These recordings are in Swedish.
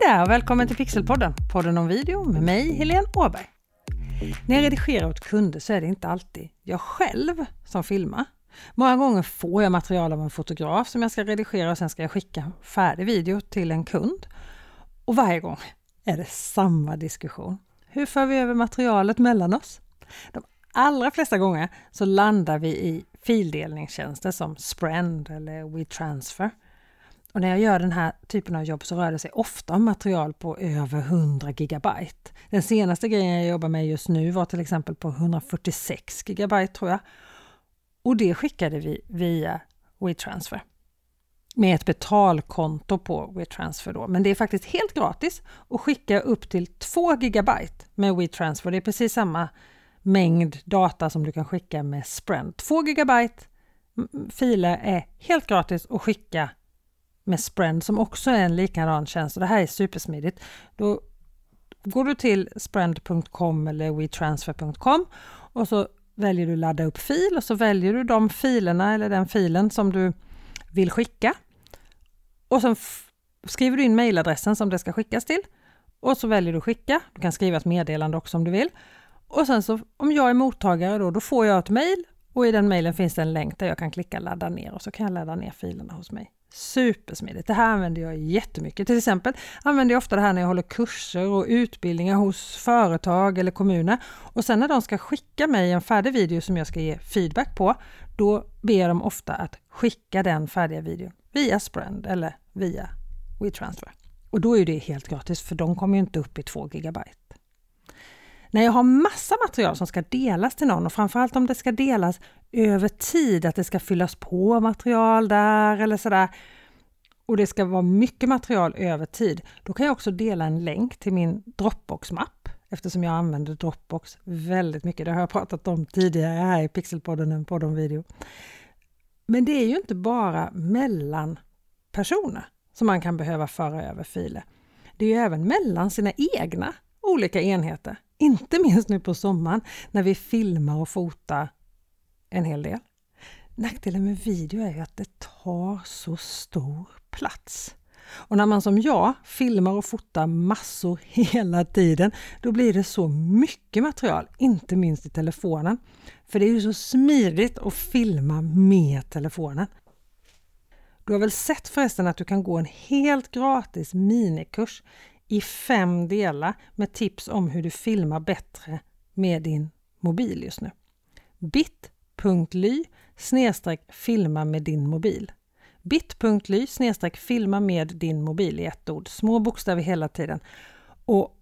där och välkommen till Pixelpodden, podden om video med mig Helene Åberg. När jag redigerar åt kunder så är det inte alltid jag själv som filmar. Många gånger får jag material av en fotograf som jag ska redigera och sen ska jag skicka färdig video till en kund. Och varje gång är det samma diskussion. Hur för vi över materialet mellan oss? De allra flesta gånger så landar vi i fildelningstjänster som Sprend eller WeTransfer. Och när jag gör den här typen av jobb så rör det sig ofta om material på över 100 gigabyte. Den senaste grejen jag jobbar med just nu var till exempel på 146 gigabyte tror jag. Och det skickade vi via WeTransfer. Med ett betalkonto på WeTransfer då. Men det är faktiskt helt gratis att skicka upp till 2 gigabyte med WeTransfer. Det är precis samma mängd data som du kan skicka med Sprint. 2 gigabyte filer är helt gratis att skicka med Sprend som också är en likadan tjänst. Och det här är supersmidigt. Då går du till sprend.com eller wetransfer.com och så väljer du ladda upp fil och så väljer du de filerna eller den filen som du vill skicka. Och sen skriver du in mejladressen som det ska skickas till och så väljer du skicka. Du kan skriva ett meddelande också om du vill. Och sen så om jag är mottagare då, då får jag ett mejl och i den mejlen finns det en länk där jag kan klicka ladda ner och så kan jag ladda ner filerna hos mig. Supersmidigt! Det här använder jag jättemycket. Till exempel använder jag ofta det här när jag håller kurser och utbildningar hos företag eller kommuner. Och sen när de ska skicka mig en färdig video som jag ska ge feedback på, då ber de ofta att skicka den färdiga videon via Sprend eller via WeTransfer. Och då är det helt gratis för de kommer ju inte upp i 2 gigabyte. När jag har massa material som ska delas till någon och framförallt om det ska delas över tid, att det ska fyllas på material där eller sådär och det ska vara mycket material över tid, då kan jag också dela en länk till min Dropbox-mapp eftersom jag använder Dropbox väldigt mycket. Det har jag pratat om tidigare här i Pixelpodden, en podd om video. Men det är ju inte bara mellan personer som man kan behöva föra över filer. Det är ju även mellan sina egna olika enheter. Inte minst nu på sommaren när vi filmar och fotar en hel del. Nackdelen med video är att det tar så stor plats. Och när man som jag filmar och fotar massor hela tiden, då blir det så mycket material, inte minst i telefonen. För det är ju så smidigt att filma med telefonen. Du har väl sett förresten att du kan gå en helt gratis minikurs i fem delar med tips om hur du filmar bättre med din mobil just nu. bit.ly filma med din mobil. bit.ly filma med din mobil i ett ord. Små bokstäver hela tiden. Och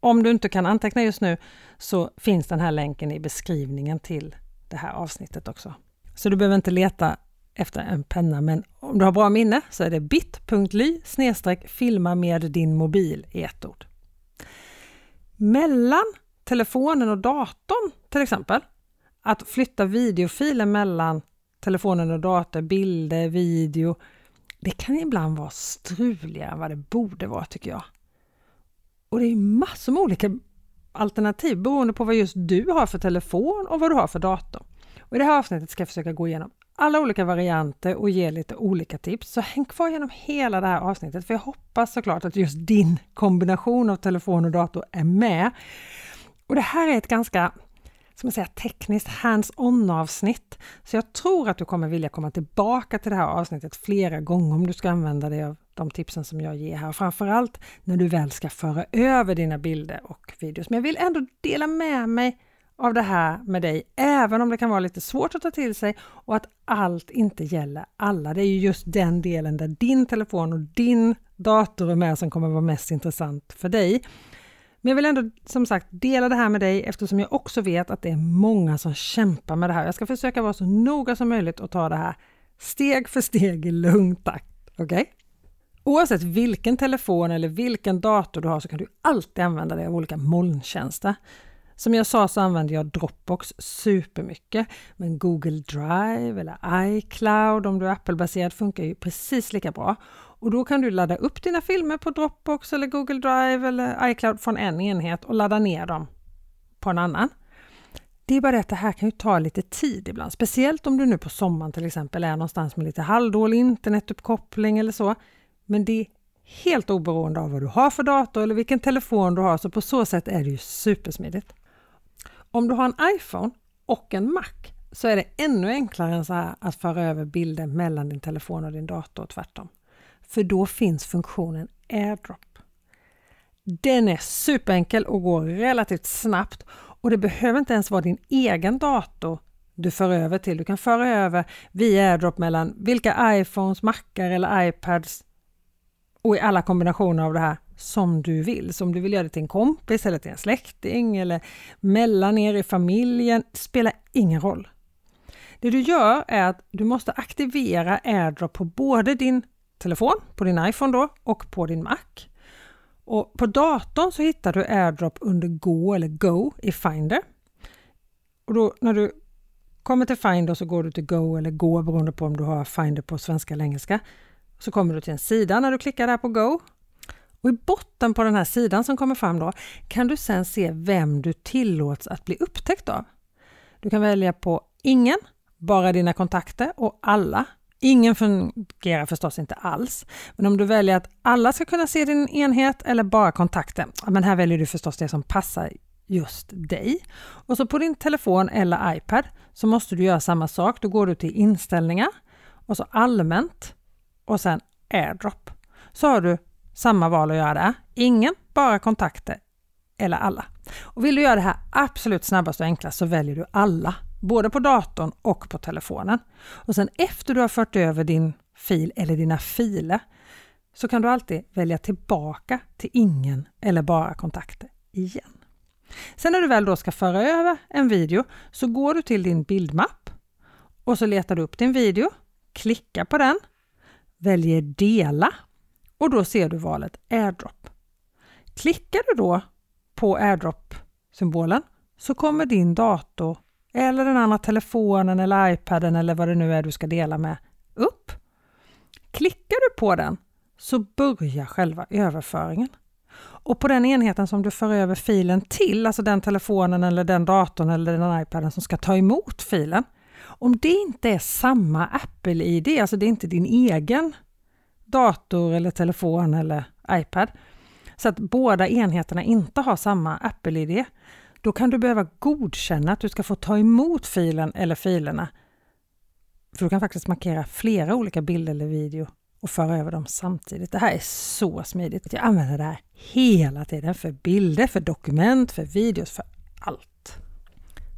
om du inte kan anteckna just nu så finns den här länken i beskrivningen till det här avsnittet också. Så du behöver inte leta efter en penna, men om du har bra minne så är det bit.ly filma med din mobil i ett ord. Mellan telefonen och datorn till exempel, att flytta videofiler mellan telefonen och datorn, bilder, video, det kan ibland vara struligare än vad det borde vara tycker jag. Och det är massor med olika alternativ beroende på vad just du har för telefon och vad du har för dator. Och I det här avsnittet ska jag försöka gå igenom alla olika varianter och ge lite olika tips. Så häng kvar genom hela det här avsnittet för jag hoppas såklart att just din kombination av telefon och dator är med. Och det här är ett ganska som jag säger, tekniskt hands-on avsnitt. Så jag tror att du kommer vilja komma tillbaka till det här avsnittet flera gånger om du ska använda dig av de tipsen som jag ger här. Framförallt när du väl ska föra över dina bilder och videos. Men jag vill ändå dela med mig av det här med dig, även om det kan vara lite svårt att ta till sig och att allt inte gäller alla. Det är ju just den delen där din telefon och din dator är med som kommer vara mest intressant för dig. Men jag vill ändå som sagt dela det här med dig eftersom jag också vet att det är många som kämpar med det här. Jag ska försöka vara så noga som möjligt och ta det här steg för steg i lugn takt. Okej? Okay? Oavsett vilken telefon eller vilken dator du har så kan du alltid använda dig av olika molntjänster. Som jag sa så använder jag Dropbox supermycket, men Google Drive eller iCloud om du är Apple-baserad funkar ju precis lika bra. Och då kan du ladda upp dina filmer på Dropbox eller Google Drive eller iCloud från en enhet och ladda ner dem på en annan. Det är bara det att det här kan ju ta lite tid ibland, speciellt om du nu på sommaren till exempel är någonstans med lite halvdålig internetuppkoppling eller så. Men det är helt oberoende av vad du har för dator eller vilken telefon du har, så på så sätt är det ju supersmidigt. Om du har en iPhone och en Mac så är det ännu enklare än så här att föra över bilder mellan din telefon och din dator och tvärtom. För då finns funktionen AirDrop. Den är superenkel och går relativt snabbt och det behöver inte ens vara din egen dator du för över till. Du kan föra över via AirDrop mellan vilka iPhones, Macar eller iPads och i alla kombinationer av det här som du vill. Så om du vill göra det till en kompis eller till en släkting eller mellan er i familjen, spelar ingen roll. Det du gör är att du måste aktivera AirDrop på både din telefon, på din iPhone då och på din Mac. Och på datorn så hittar du AirDrop under Go eller Go i Finder. Och då när du kommer till Finder så går du till Go eller Go beroende på om du har Finder på svenska eller engelska. Så kommer du till en sida när du klickar där på Go. Och I botten på den här sidan som kommer fram då kan du sen se vem du tillåts att bli upptäckt av. Du kan välja på Ingen, bara dina kontakter och Alla. Ingen fungerar förstås inte alls. Men om du väljer att alla ska kunna se din enhet eller bara kontakten, men här väljer du förstås det som passar just dig. Och så på din telefon eller iPad så måste du göra samma sak. Då går du till inställningar och så allmänt och sen AirDrop. Så har du samma val att göra där. Ingen, bara kontakter eller alla. Och vill du göra det här absolut snabbast och enklast så väljer du alla, både på datorn och på telefonen. Och sen efter du har fört över din fil eller dina filer så kan du alltid välja tillbaka till ingen eller bara kontakter igen. Sen när du väl då ska föra över en video så går du till din bildmapp och så letar du upp din video, klickar på den, väljer dela och då ser du valet AirDrop. Klickar du då på AirDrop-symbolen så kommer din dator eller den andra telefonen eller iPaden eller vad det nu är du ska dela med upp. Klickar du på den så börjar själva överföringen. Och på den enheten som du för över filen till, alltså den telefonen eller den datorn eller den iPaden som ska ta emot filen. Om det inte är samma Apple-ID, alltså det är inte din egen dator eller telefon eller iPad, så att båda enheterna inte har samma Apple-ID, då kan du behöva godkänna att du ska få ta emot filen eller filerna. För du kan faktiskt markera flera olika bilder eller video och föra över dem samtidigt. Det här är så smidigt. Jag använder det här hela tiden för bilder, för dokument, för videos, för allt.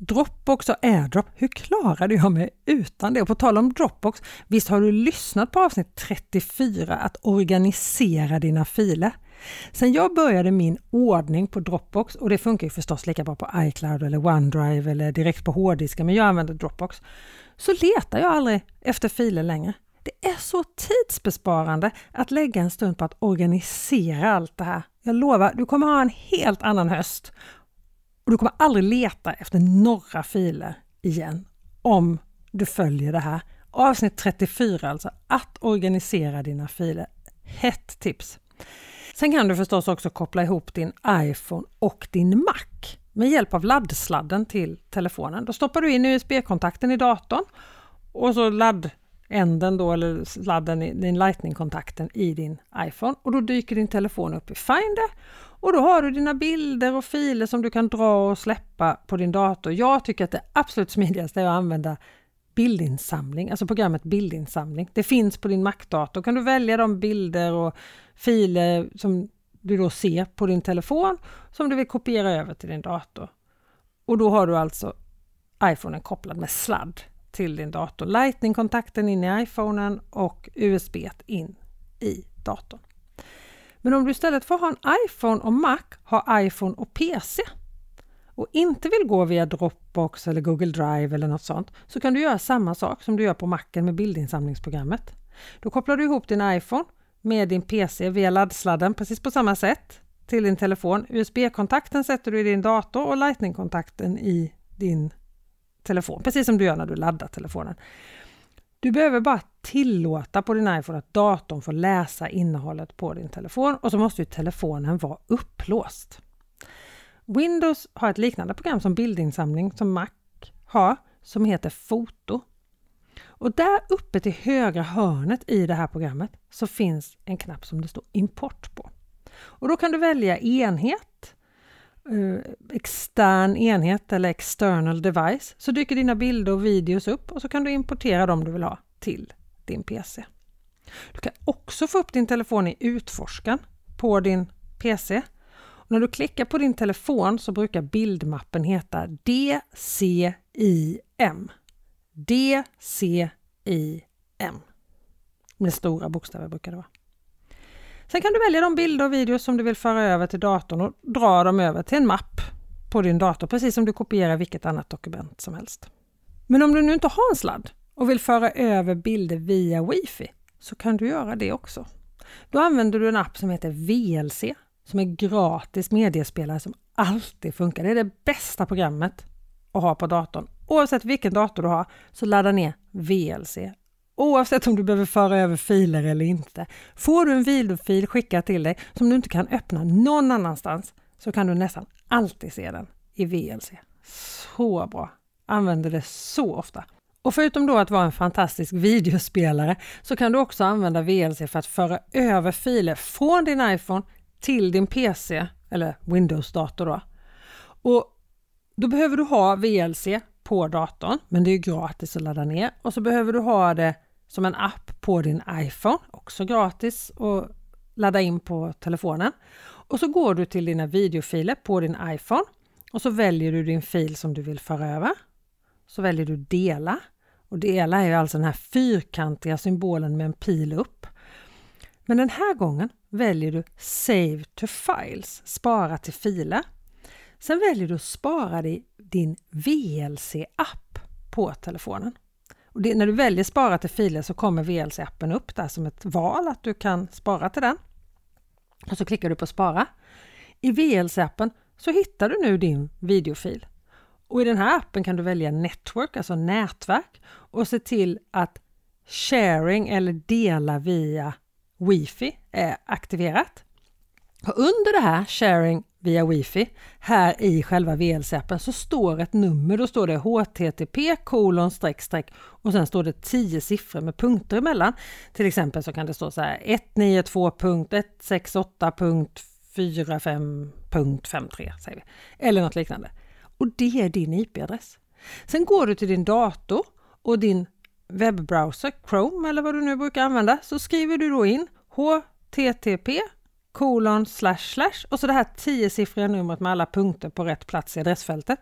Dropbox och AirDrop, hur klarade jag mig utan det? Och på tal om Dropbox, visst har du lyssnat på avsnitt 34 att organisera dina filer? Sen jag började min ordning på Dropbox, och det funkar ju förstås lika bra på iCloud eller OneDrive eller direkt på hårddisken, men jag använder Dropbox, så letar jag aldrig efter filer längre. Det är så tidsbesparande att lägga en stund på att organisera allt det här. Jag lovar, du kommer ha en helt annan höst och du kommer aldrig leta efter några filer igen om du följer det här. Avsnitt 34 alltså, att organisera dina filer. Hett tips! Sen kan du förstås också koppla ihop din iPhone och din Mac med hjälp av laddsladden till telefonen. Då stoppar du in USB-kontakten i datorn och så laddänden då, eller sladden, i din Lightning-kontakten i din iPhone och då dyker din telefon upp i Finder och då har du dina bilder och filer som du kan dra och släppa på din dator. Jag tycker att det absolut smidigaste är att använda bildinsamling, alltså programmet bildinsamling. Det finns på din Mac-dator. kan du välja de bilder och filer som du då ser på din telefon som du vill kopiera över till din dator. Och då har du alltså iPhonen kopplad med sladd till din dator. Lightning-kontakten in i iPhonen och USB in i datorn. Men om du istället för att ha en iPhone och Mac har iPhone och PC och inte vill gå via Dropbox eller Google Drive eller något sånt så kan du göra samma sak som du gör på Macen med bildinsamlingsprogrammet. Då kopplar du ihop din iPhone med din PC via laddsladden precis på samma sätt till din telefon. USB-kontakten sätter du i din dator och Lightning-kontakten i din telefon, precis som du gör när du laddar telefonen. Du behöver bara tillåta på din iPhone att datorn får läsa innehållet på din telefon och så måste ju telefonen vara upplåst. Windows har ett liknande program som bildinsamling som Mac har som heter Foto. Och där uppe till högra hörnet i det här programmet så finns en knapp som det står import på. Och då kan du välja enhet, eh, extern enhet eller external device. Så dyker dina bilder och videos upp och så kan du importera dem du vill ha till din PC. Du kan också få upp din telefon i utforskaren på din PC. Och när du klickar på din telefon så brukar bildmappen heta DCIM. DCIM. Med stora bokstäver brukar det vara. Sen kan du välja de bilder och videos som du vill föra över till datorn och dra dem över till en mapp på din dator, precis som du kopierar vilket annat dokument som helst. Men om du nu inte har en sladd och vill föra över bilder via Wifi så kan du göra det också. Då använder du en app som heter VLC som är gratis mediespelare som alltid funkar. Det är det bästa programmet att ha på datorn. Oavsett vilken dator du har så ladda ner VLC. Oavsett om du behöver föra över filer eller inte. Får du en videofil skickad till dig som du inte kan öppna någon annanstans så kan du nästan alltid se den i VLC. Så bra! Använder det så ofta. Och förutom då att vara en fantastisk videospelare så kan du också använda VLC för att föra över filer från din iPhone till din PC eller Windows-dator. Då. Och då behöver du ha VLC på datorn, men det är gratis att ladda ner. Och så behöver du ha det som en app på din iPhone, också gratis att ladda in på telefonen. Och så går du till dina videofiler på din iPhone och så väljer du din fil som du vill föra över. Så väljer du dela och dela är ju alltså den här fyrkantiga symbolen med en pil upp. Men den här gången väljer du Save to Files, spara till filer. Sen väljer du att spara det i din VLC-app på telefonen. Och det, när du väljer spara till filer så kommer VLC-appen upp där som ett val att du kan spara till den. Och så klickar du på spara. I VLC-appen så hittar du nu din videofil. Och i den här appen kan du välja Network, alltså nätverk och se till att sharing eller dela via Wifi är aktiverat. Och under det här sharing via Wifi här i själva VLC-appen så står ett nummer. Då står det HTTP kolon streck streck och sen står det 10 siffror med punkter emellan. Till exempel så kan det stå så här 192.168.45.53 säger vi. Eller något liknande. Och det är din IP-adress. Sen går du till din dator och din webbrowser, Chrome eller vad du nu brukar använda, så skriver du då in http kolon slash slash och så det här tiosiffriga numret med alla punkter på rätt plats i adressfältet.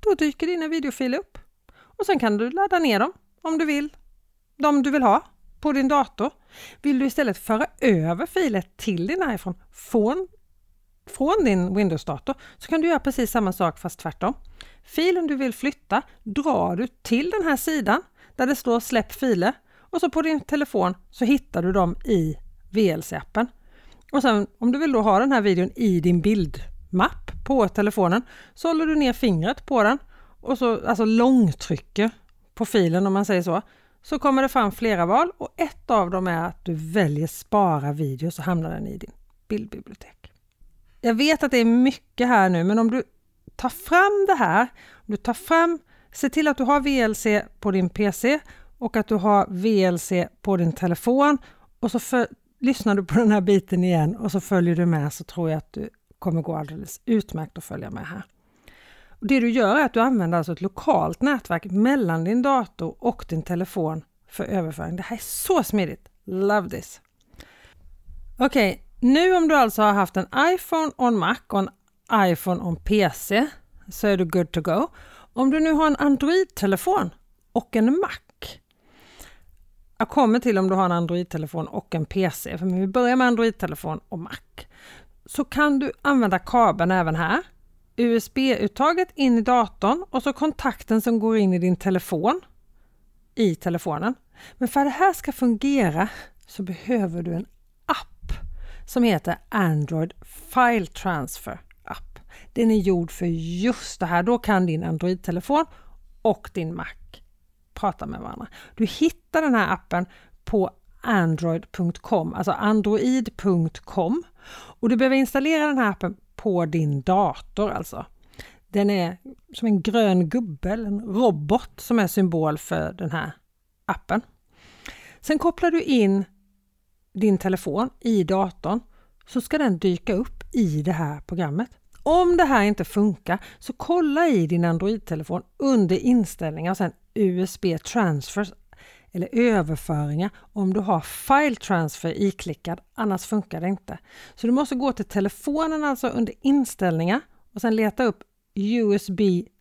Då dyker dina videofiler upp. Och sen kan du ladda ner dem om du vill. De du vill ha på din dator. Vill du istället föra över filer till din iPhone från, från din Windows-dator så kan du göra precis samma sak fast tvärtom. Filen du vill flytta drar du till den här sidan där det står släpp filer och så på din telefon så hittar du dem i VLC-appen. Och sen om du vill då ha den här videon i din bildmapp på telefonen så håller du ner fingret på den och så alltså långtrycker på filen om man säger så. Så kommer det fram flera val och ett av dem är att du väljer spara video så hamnar den i din bildbibliotek. Jag vet att det är mycket här nu men om du tar fram det här, om du tar fram, se till att du har VLC på din PC och att du har VLC på din telefon och så för, lyssnar du på den här biten igen och så följer du med så tror jag att du kommer gå alldeles utmärkt att följa med här. Och det du gör är att du använder alltså ett lokalt nätverk mellan din dator och din telefon för överföring. Det här är så smidigt! Love this! Okej, okay, nu om du alltså har haft en iPhone on Mac och en iPhone on PC så är du good to go. Om du nu har en Android-telefon och en Mac jag kommer till om du har en Android-telefon och en PC, för vi börjar med Android-telefon och Mac. Så kan du använda kabeln även här. USB-uttaget in i datorn och så kontakten som går in i din telefon i telefonen. Men för att det här ska fungera så behöver du en app som heter Android File Transfer App. Den är gjord för just det här. Då kan din Android-telefon och din Mac prata med varandra. Du hittar den här appen på android.com, alltså android.com och du behöver installera den här appen på din dator alltså. Den är som en grön gubbe, en robot som är symbol för den här appen. Sen kopplar du in din telefon i datorn så ska den dyka upp i det här programmet. Om det här inte funkar så kolla i din Android-telefon under inställningar och sen USB transfers eller överföringar om du har File Transfer iklickad, annars funkar det inte. Så du måste gå till telefonen alltså under inställningar och sen leta upp USB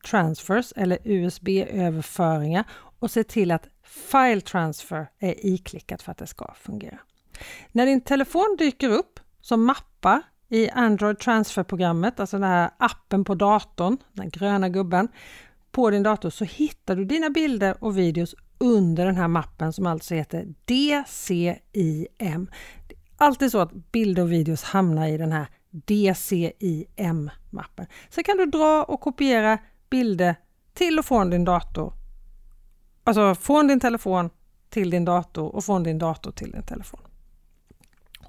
Transfers eller USB-överföringar och se till att File Transfer är iklickat för att det ska fungera. När din telefon dyker upp som mappar i Android Transfer-programmet, alltså den här appen på datorn, den gröna gubben, på din dator så hittar du dina bilder och videos under den här mappen som alltså heter DCIM. Det är alltid så att bilder och videos hamnar i den här DCIM-mappen. Sen kan du dra och kopiera bilder till och från din dator. Alltså från din telefon till din dator och från din dator till din telefon.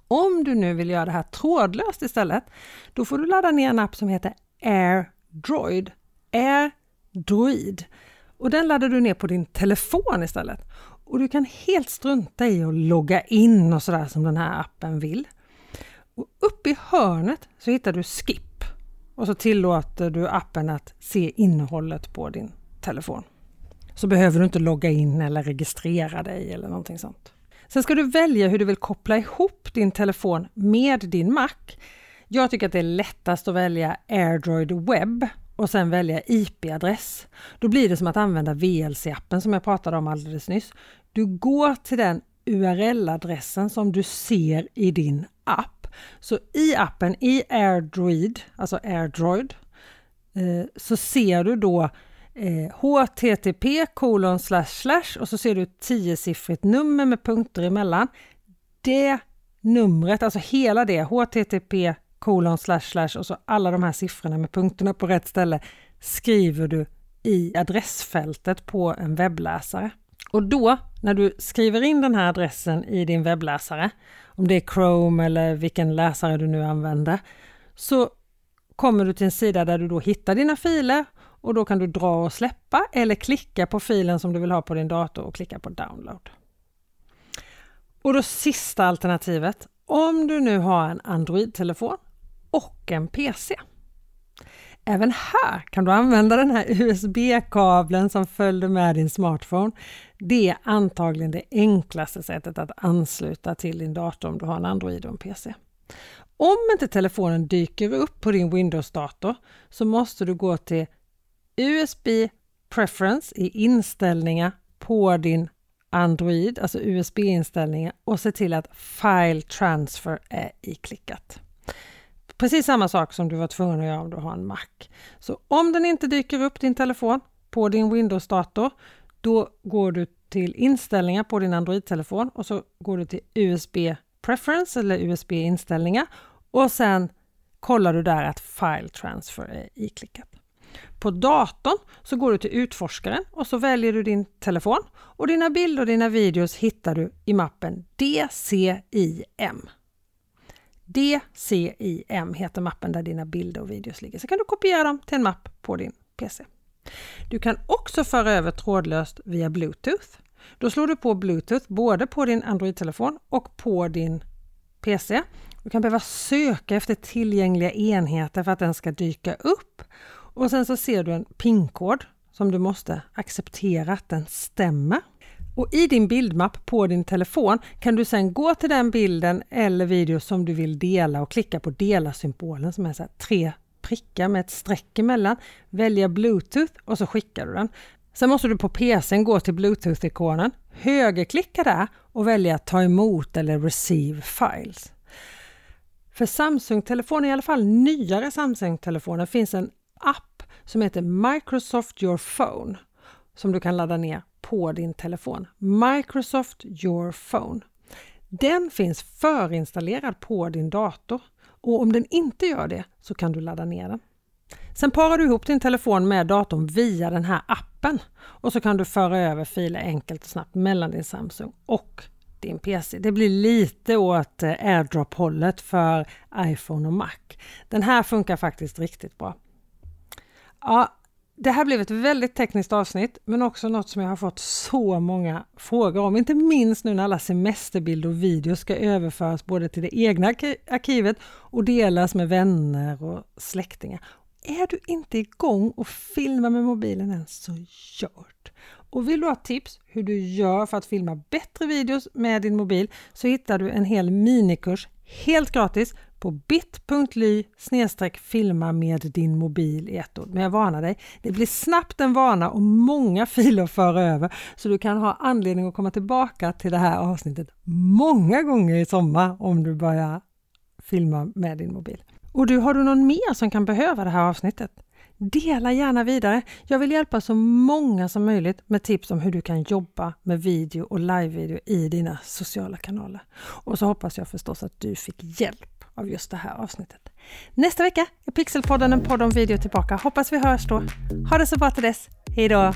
Om du nu vill göra det här trådlöst istället, då får du ladda ner en app som heter AirDroid droid Och den laddar du ner på din telefon istället. Och du kan helt strunta i att logga in och sådär som den här appen vill. Och uppe i hörnet så hittar du Skip och så tillåter du appen att se innehållet på din telefon. Så behöver du inte logga in eller registrera dig eller någonting sånt. Sen ska du välja hur du vill koppla ihop din telefon med din Mac. Jag tycker att det är lättast att välja AirDroid Web och sen välja IP-adress. Då blir det som att använda VLC-appen som jag pratade om alldeles nyss. Du går till den URL-adressen som du ser i din app. Så i appen, i AirDroid, alltså AirDroid, eh, så ser du då eh, http kolon slash slash och så ser du ett tiosiffrigt nummer med punkter emellan. Det numret, alltså hela det, http kolon slash slash och så alla de här siffrorna med punkterna på rätt ställe skriver du i adressfältet på en webbläsare. Och då, när du skriver in den här adressen i din webbläsare, om det är Chrome eller vilken läsare du nu använder, så kommer du till en sida där du då hittar dina filer och då kan du dra och släppa eller klicka på filen som du vill ha på din dator och klicka på download. Och då sista alternativet, om du nu har en Android-telefon och en PC. Även här kan du använda den här USB-kabeln som följde med din smartphone. Det är antagligen det enklaste sättet att ansluta till din dator om du har en Android och en PC. Om inte telefonen dyker upp på din Windows-dator så måste du gå till USB Preference i inställningar på din Android, alltså USB-inställningar och se till att File Transfer är iklickat. Precis samma sak som du var tvungen att göra om du har en Mac. Så om den inte dyker upp din telefon på din Windows-dator, då går du till inställningar på din Android-telefon och så går du till USB Preference eller USB-inställningar och sen kollar du där att File Transfer är iklickat. På datorn så går du till utforskaren och så väljer du din telefon och dina bilder och dina videos hittar du i mappen DCIM. DCIM heter mappen där dina bilder och videos ligger. Så kan du kopiera dem till en mapp på din PC. Du kan också föra över trådlöst via Bluetooth. Då slår du på Bluetooth både på din Android-telefon och på din PC. Du kan behöva söka efter tillgängliga enheter för att den ska dyka upp. Och sen så ser du en PIN-kod som du måste acceptera att den stämmer. Och i din bildmapp på din telefon kan du sedan gå till den bilden eller video som du vill dela och klicka på dela-symbolen som är så tre prickar med ett streck emellan. Välja Bluetooth och så skickar du den. Sen måste du på PCn gå till Bluetooth-ikonen, högerklicka där och välja ta emot eller receive files. För Samsung-telefoner, i alla fall nyare Samsung-telefoner, finns en app som heter Microsoft Your Phone som du kan ladda ner på din telefon. Microsoft Your Phone. Den finns förinstallerad på din dator och om den inte gör det så kan du ladda ner den. Sen parar du ihop din telefon med datorn via den här appen och så kan du föra över filer enkelt och snabbt mellan din Samsung och din PC. Det blir lite åt eh, AirDrop-hållet för iPhone och Mac. Den här funkar faktiskt riktigt bra. Ja, det här blev ett väldigt tekniskt avsnitt, men också något som jag har fått så många frågor om, inte minst nu när alla semesterbilder och videos ska överföras både till det egna arkivet och delas med vänner och släktingar. Är du inte igång och filmar med mobilen än så gör det! Och vill du ha tips hur du gör för att filma bättre videos med din mobil så hittar du en hel minikurs helt gratis på bit.ly filma med din mobil i ett ord. Men jag varnar dig, det blir snabbt en vana och många filer att föra över så du kan ha anledning att komma tillbaka till det här avsnittet många gånger i sommar om du börjar filma med din mobil. Och du, har du någon mer som kan behöva det här avsnittet? Dela gärna vidare. Jag vill hjälpa så många som möjligt med tips om hur du kan jobba med video och livevideo i dina sociala kanaler. Och så hoppas jag förstås att du fick hjälp av just det här avsnittet. Nästa vecka är Pixelpodden en podd om video tillbaka. Hoppas vi hörs då. Ha det så bra till dess. Hejdå!